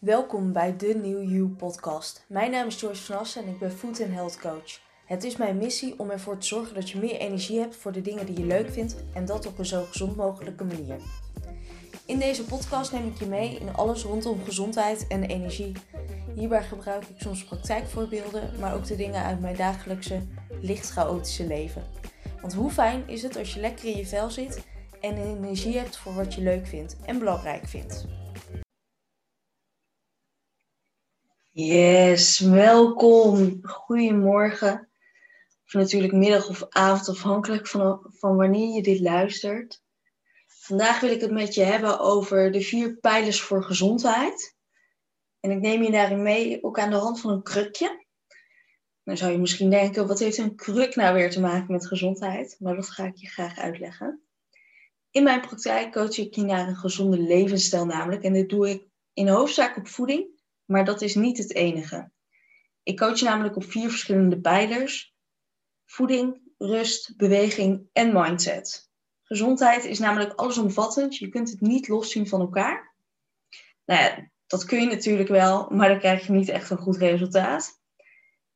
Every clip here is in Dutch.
Welkom bij de New You podcast. Mijn naam is Joyce van Assen en ik ben Food and Health Coach. Het is mijn missie om ervoor te zorgen dat je meer energie hebt voor de dingen die je leuk vindt en dat op een zo gezond mogelijke manier. In deze podcast neem ik je mee in alles rondom gezondheid en energie. Hierbij gebruik ik soms praktijkvoorbeelden, maar ook de dingen uit mijn dagelijkse, licht chaotische leven. Want hoe fijn is het als je lekker in je vel zit en energie hebt voor wat je leuk vindt en belangrijk vindt. Yes, welkom. Goedemorgen. Of natuurlijk middag of avond, afhankelijk van, van wanneer je dit luistert. Vandaag wil ik het met je hebben over de vier pijlers voor gezondheid. En ik neem je daarin mee, ook aan de hand van een krukje. Dan zou je misschien denken, wat heeft een kruk nou weer te maken met gezondheid? Maar dat ga ik je graag uitleggen. In mijn praktijk coach ik je naar een gezonde levensstijl namelijk. En dit doe ik in hoofdzaak op voeding, maar dat is niet het enige. Ik coach namelijk op vier verschillende pijlers. Voeding, rust, beweging en mindset. Gezondheid is namelijk allesomvattend. Je kunt het niet loszien van elkaar. Nou ja, dat kun je natuurlijk wel, maar dan krijg je niet echt een goed resultaat.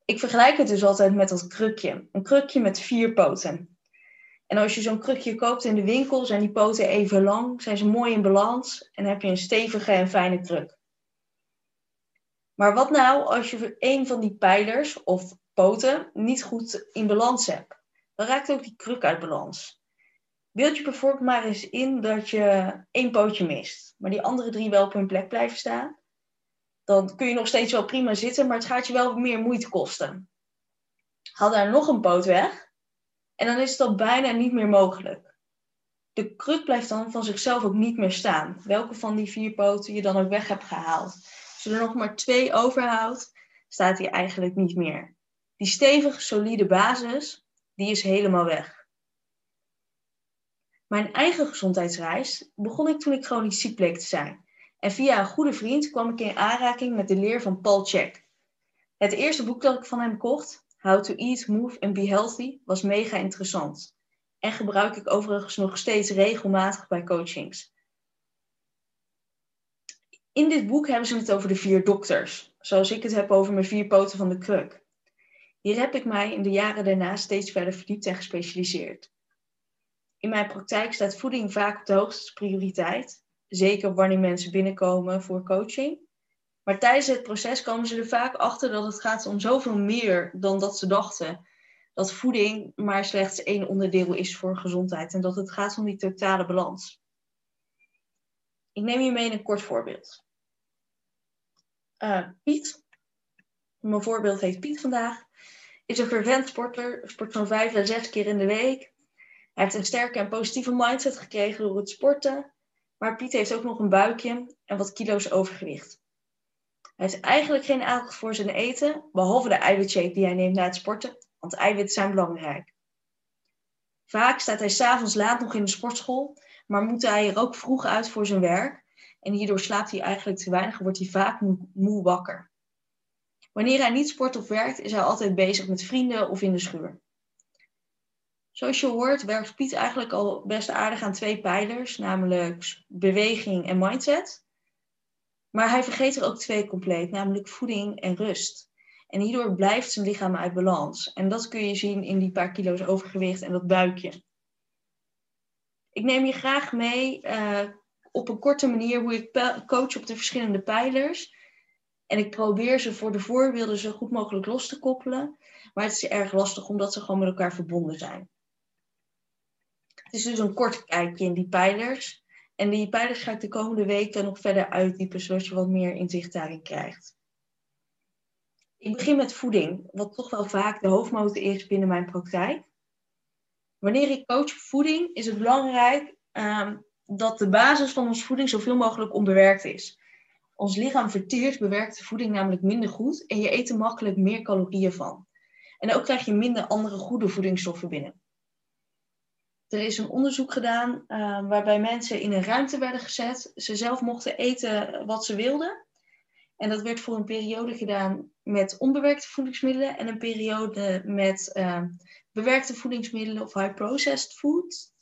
Ik vergelijk het dus altijd met dat krukje. Een krukje met vier poten. En als je zo'n krukje koopt in de winkel, zijn die poten even lang, zijn ze mooi in balans en heb je een stevige en fijne kruk. Maar wat nou als je een van die pijlers of poten niet goed in balans hebt? Dan raakt ook die kruk uit balans. Beeld je bijvoorbeeld maar eens in dat je één pootje mist, maar die andere drie wel op hun plek blijven staan. Dan kun je nog steeds wel prima zitten, maar het gaat je wel meer moeite kosten. Haal daar nog een poot weg en dan is het al bijna niet meer mogelijk. De kruk blijft dan van zichzelf ook niet meer staan, welke van die vier poten je dan ook weg hebt gehaald. Als je er nog maar twee overhoudt, staat hij eigenlijk niet meer. Die stevige, solide basis, die is helemaal weg. Mijn eigen gezondheidsreis begon ik toen ik chronisch ziek bleek te zijn. En via een goede vriend kwam ik in aanraking met de leer van Paul Check. Het eerste boek dat ik van hem kocht, How to Eat, Move and Be Healthy, was mega interessant. En gebruik ik overigens nog steeds regelmatig bij coachings. In dit boek hebben ze het over de vier dokters, zoals ik het heb over mijn vier poten van de kruk. Hier heb ik mij in de jaren daarna steeds verder verdiept en gespecialiseerd. In mijn praktijk staat voeding vaak op de hoogste prioriteit. Zeker wanneer mensen binnenkomen voor coaching. Maar tijdens het proces komen ze er vaak achter dat het gaat om zoveel meer dan dat ze dachten. Dat voeding maar slechts één onderdeel is voor gezondheid en dat het gaat om die totale balans. Ik neem je mee in een kort voorbeeld. Uh, Piet, mijn voorbeeld heet Piet vandaag, is een fervent sporter, sport zo'n vijf à zes keer in de week. Hij heeft een sterke en positieve mindset gekregen door het sporten. Maar Piet heeft ook nog een buikje en wat kilo's overgewicht. Hij heeft eigenlijk geen aandacht voor zijn eten, behalve de eiwitshake die hij neemt na het sporten, want eiwitten zijn belangrijk. Vaak staat hij s'avonds laat nog in de sportschool, maar moet hij er ook vroeg uit voor zijn werk. En hierdoor slaapt hij eigenlijk te weinig en wordt hij vaak moe, wakker. Wanneer hij niet sport of werkt, is hij altijd bezig met vrienden of in de schuur. Zoals je hoort, werkt Piet eigenlijk al best aardig aan twee pijlers, namelijk beweging en mindset. Maar hij vergeet er ook twee compleet, namelijk voeding en rust. En hierdoor blijft zijn lichaam uit balans. En dat kun je zien in die paar kilo's overgewicht en dat buikje. Ik neem je graag mee uh, op een korte manier hoe ik coach op de verschillende pijlers. En ik probeer ze voor de voorbeelden zo goed mogelijk los te koppelen. Maar het is erg lastig omdat ze gewoon met elkaar verbonden zijn. Het is dus een kort kijkje in die pijlers. En die pijlers ga ik de komende weken nog verder uitdiepen, zodat je wat meer inzicht daarin krijgt. Ik begin met voeding, wat toch wel vaak de hoofdmotor is binnen mijn praktijk. Wanneer ik coach voeding, is het belangrijk um, dat de basis van onze voeding zoveel mogelijk onbewerkt is. Ons lichaam verteert bewerkte voeding namelijk minder goed en je eet er makkelijk meer calorieën van. En ook krijg je minder andere goede voedingsstoffen binnen. Er is een onderzoek gedaan uh, waarbij mensen in een ruimte werden gezet. Ze zelf mochten eten wat ze wilden. En dat werd voor een periode gedaan met onbewerkte voedingsmiddelen en een periode met uh, bewerkte voedingsmiddelen of high-processed food.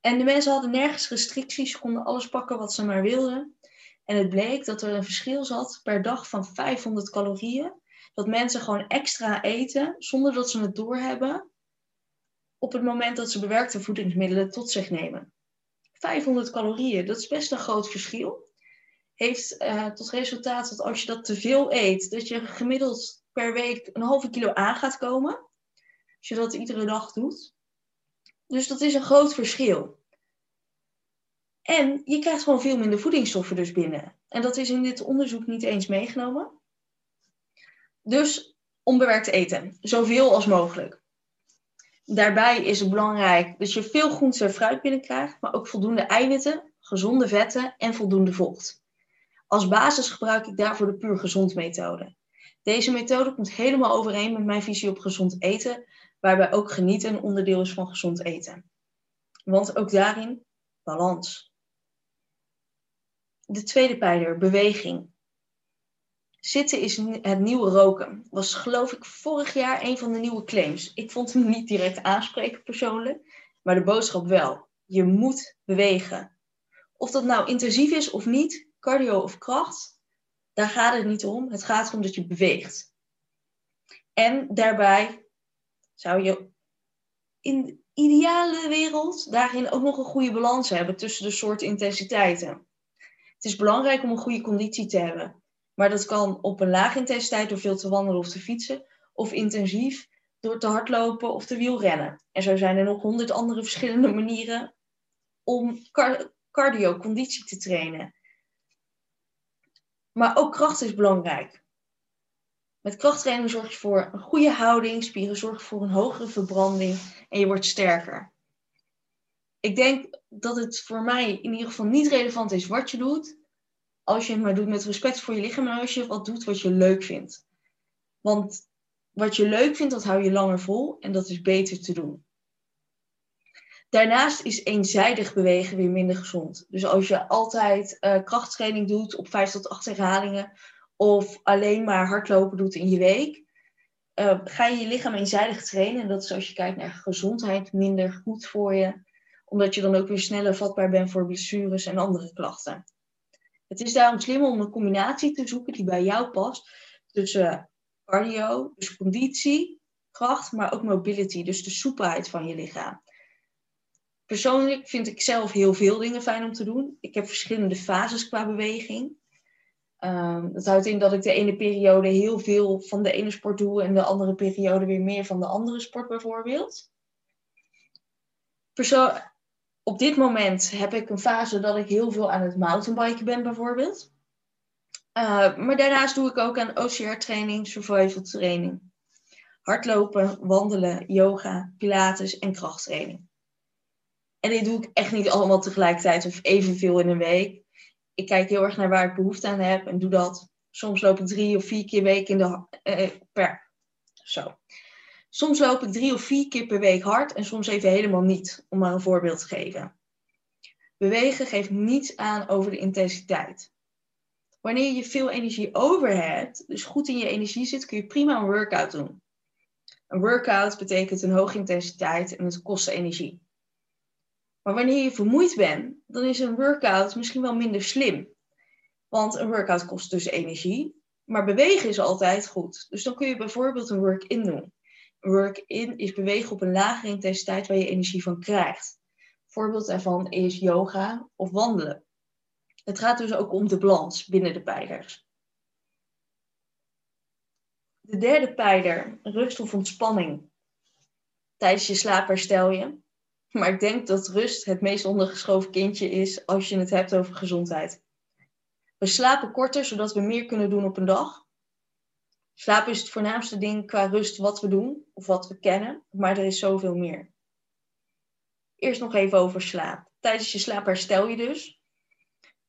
En de mensen hadden nergens restricties, ze konden alles pakken wat ze maar wilden. En het bleek dat er een verschil zat per dag van 500 calorieën. Dat mensen gewoon extra eten zonder dat ze het doorhebben. Op het moment dat ze bewerkte voedingsmiddelen tot zich nemen. 500 calorieën, dat is best een groot verschil. Heeft uh, tot resultaat dat als je dat te veel eet, dat je gemiddeld per week een halve kilo aan gaat komen. Als je dat iedere dag doet. Dus dat is een groot verschil. En je krijgt gewoon veel minder voedingsstoffen dus binnen. En dat is in dit onderzoek niet eens meegenomen. Dus onbewerkt eten, zoveel als mogelijk. Daarbij is het belangrijk dat je veel groente en fruit binnenkrijgt, maar ook voldoende eiwitten, gezonde vetten en voldoende vocht. Als basis gebruik ik daarvoor de puur gezond methode. Deze methode komt helemaal overeen met mijn visie op gezond eten, waarbij ook genieten een onderdeel is van gezond eten. Want ook daarin balans. De tweede pijler, beweging. Zitten is het nieuwe roken. Was geloof ik vorig jaar een van de nieuwe claims. Ik vond hem niet direct aanspreken persoonlijk, maar de boodschap wel. Je moet bewegen. Of dat nou intensief is of niet, cardio of kracht, daar gaat het niet om. Het gaat erom dat je beweegt. En daarbij zou je in de ideale wereld daarin ook nog een goede balans hebben tussen de soorten intensiteiten. Het is belangrijk om een goede conditie te hebben. Maar dat kan op een lage intensiteit door veel te wandelen of te fietsen. Of intensief door te hardlopen of te wielrennen. En zo zijn er nog honderd andere verschillende manieren om cardio, conditie te trainen. Maar ook kracht is belangrijk. Met krachttraining zorg je voor een goede houding, spieren zorgen voor een hogere verbranding en je wordt sterker. Ik denk dat het voor mij in ieder geval niet relevant is wat je doet, als je het maar doet met respect voor je lichaam en als je wat doet wat je leuk vindt. Want wat je leuk vindt, dat hou je langer vol en dat is beter te doen. Daarnaast is eenzijdig bewegen weer minder gezond. Dus als je altijd uh, krachttraining doet op 5 tot 8 herhalingen of alleen maar hardlopen doet in je week, uh, ga je je lichaam eenzijdig trainen. En dat is als je kijkt naar gezondheid minder goed voor je, omdat je dan ook weer sneller vatbaar bent voor blessures en andere klachten. Het is daarom slim om een combinatie te zoeken die bij jou past tussen cardio, dus conditie, kracht, maar ook mobility, dus de soepelheid van je lichaam. Persoonlijk vind ik zelf heel veel dingen fijn om te doen. Ik heb verschillende fases qua beweging. Dat houdt in dat ik de ene periode heel veel van de ene sport doe en de andere periode weer meer van de andere sport bijvoorbeeld. Perso op dit moment heb ik een fase dat ik heel veel aan het mountainbiken ben bijvoorbeeld. Uh, maar daarnaast doe ik ook aan OCR-training, survival training. Hardlopen, wandelen, yoga, pilates en krachttraining. En dit doe ik echt niet allemaal tegelijkertijd of evenveel in een week. Ik kijk heel erg naar waar ik behoefte aan heb en doe dat. Soms loop ik drie of vier keer week in de, eh, per. Zo. Soms loop ik drie of vier keer per week hard en soms even helemaal niet, om maar een voorbeeld te geven. Bewegen geeft niets aan over de intensiteit. Wanneer je veel energie over hebt, dus goed in je energie zit, kun je prima een workout doen. Een workout betekent een hoge intensiteit en het kost energie. Maar wanneer je vermoeid bent, dan is een workout misschien wel minder slim. Want een workout kost dus energie, maar bewegen is altijd goed. Dus dan kun je bijvoorbeeld een work-in doen. Een work-in is bewegen op een lagere intensiteit waar je energie van krijgt. Voorbeeld daarvan is yoga of wandelen. Het gaat dus ook om de balans binnen de pijlers. De derde pijler, rust of ontspanning. Tijdens je slaap herstel je. Maar ik denk dat rust het meest ondergeschoven kindje is als je het hebt over gezondheid. We slapen korter, zodat we meer kunnen doen op een dag. Slaap is het voornaamste ding qua rust wat we doen of wat we kennen, maar er is zoveel meer. Eerst nog even over slaap. Tijdens je slaap herstel je dus.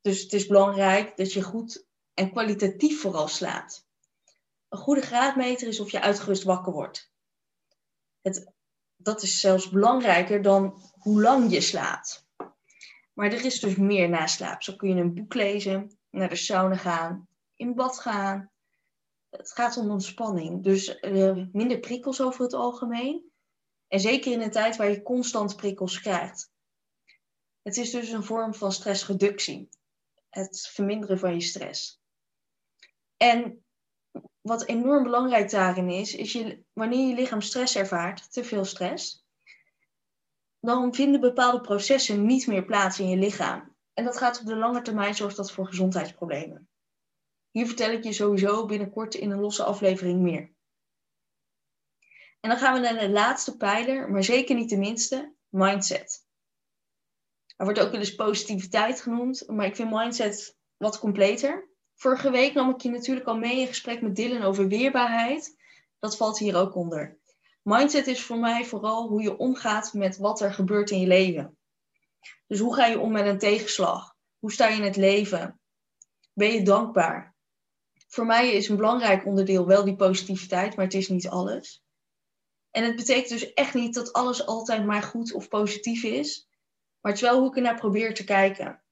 Dus het is belangrijk dat je goed en kwalitatief vooral slaapt. Een goede graadmeter is of je uitgerust wakker wordt. Het dat is zelfs belangrijker dan hoe lang je slaapt. Maar er is dus meer na slaap. Zo kun je een boek lezen, naar de sauna gaan, in bad gaan. Het gaat om ontspanning. Dus uh, minder prikkels over het algemeen. En zeker in een tijd waar je constant prikkels krijgt. Het is dus een vorm van stressreductie. het verminderen van je stress. En wat enorm belangrijk daarin is, is je, wanneer je lichaam stress ervaart, te veel stress, dan vinden bepaalde processen niet meer plaats in je lichaam. En dat gaat op de lange termijn zorgt dat voor gezondheidsproblemen. Hier vertel ik je sowieso binnenkort in een losse aflevering meer. En dan gaan we naar de laatste pijler, maar zeker niet de minste, mindset. Er wordt ook wel eens positiviteit genoemd, maar ik vind mindset wat completer. Vorige week nam ik je natuurlijk al mee in gesprek met Dylan over weerbaarheid. Dat valt hier ook onder. Mindset is voor mij vooral hoe je omgaat met wat er gebeurt in je leven. Dus hoe ga je om met een tegenslag? Hoe sta je in het leven? Ben je dankbaar? Voor mij is een belangrijk onderdeel wel die positiviteit, maar het is niet alles. En het betekent dus echt niet dat alles altijd maar goed of positief is. Maar het is wel hoe ik er naar probeer te kijken.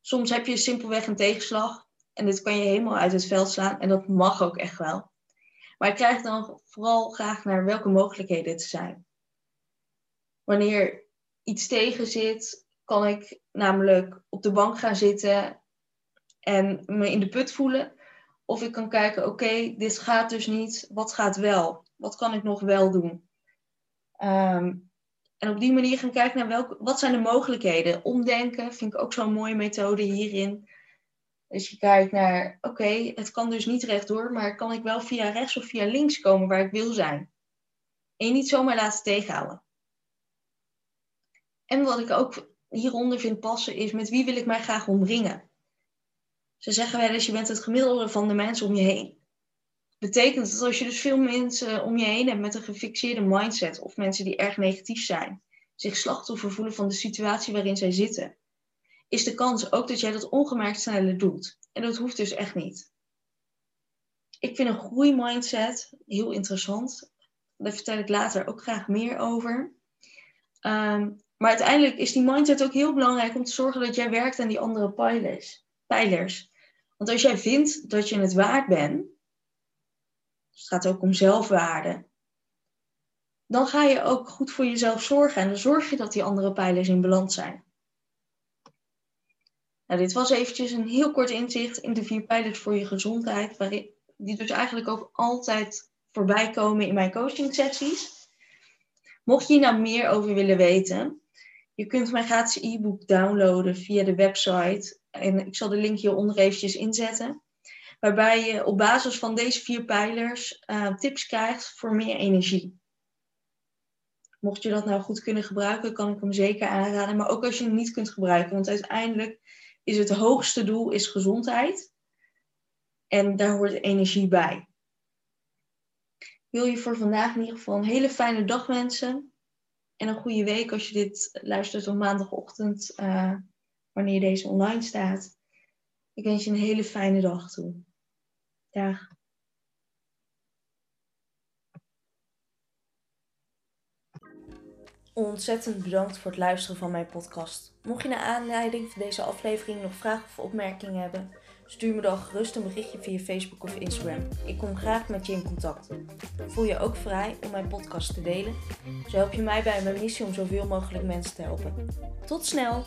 Soms heb je simpelweg een tegenslag en dit kan je helemaal uit het veld slaan. En dat mag ook echt wel. Maar ik krijg dan vooral graag naar welke mogelijkheden het zijn. Wanneer iets tegen zit, kan ik namelijk op de bank gaan zitten en me in de put voelen. Of ik kan kijken, oké, dit gaat dus niet. Wat gaat wel? Wat kan ik nog wel doen? Ehm, en op die manier gaan kijken naar welke, wat zijn de mogelijkheden. Omdenken vind ik ook zo'n mooie methode hierin. Dus je kijkt naar, oké, het kan dus niet rechtdoor, maar kan ik wel via rechts of via links komen waar ik wil zijn? En je niet zomaar laten tegenhouden. En wat ik ook hieronder vind passen is, met wie wil ik mij graag omringen? Ze zeggen wel eens, je bent het gemiddelde van de mensen om je heen. Betekent dat als je dus veel mensen om je heen hebt met een gefixeerde mindset, of mensen die erg negatief zijn, zich slachtoffer voelen van de situatie waarin zij zitten, is de kans ook dat jij dat ongemerkt sneller doet. En dat hoeft dus echt niet. Ik vind een groeimindset heel interessant. Daar vertel ik later ook graag meer over. Um, maar uiteindelijk is die mindset ook heel belangrijk om te zorgen dat jij werkt aan die andere pijlers. pijlers. Want als jij vindt dat je het waard bent, dus het gaat ook om zelfwaarde, dan ga je ook goed voor jezelf zorgen en dan zorg je dat die andere pijlers in balans zijn. Nou, dit was eventjes een heel kort inzicht in de vier pijlers voor je gezondheid, die dus eigenlijk ook altijd voorbij komen in mijn coaching sessies. Mocht je hier nou meer over willen weten, je kunt mijn gratis e-book downloaden via de website. En ik zal de link hieronder eventjes inzetten. Waarbij je op basis van deze vier pijlers uh, tips krijgt voor meer energie. Mocht je dat nou goed kunnen gebruiken, kan ik hem zeker aanraden. Maar ook als je hem niet kunt gebruiken. Want uiteindelijk is het hoogste doel is gezondheid. En daar hoort energie bij. Wil je voor vandaag in ieder geval een hele fijne dag wensen en een goede week als je dit luistert op maandagochtend, uh, wanneer deze online staat. Ik wens je een hele fijne dag toe. Dag. Ontzettend bedankt voor het luisteren van mijn podcast. Mocht je naar aanleiding van deze aflevering nog vragen of opmerkingen hebben, Stuur me dan gerust een berichtje via Facebook of Instagram. Ik kom graag met je in contact. Voel je ook vrij om mijn podcast te delen? Zo help je mij bij mijn missie om zoveel mogelijk mensen te helpen. Tot snel!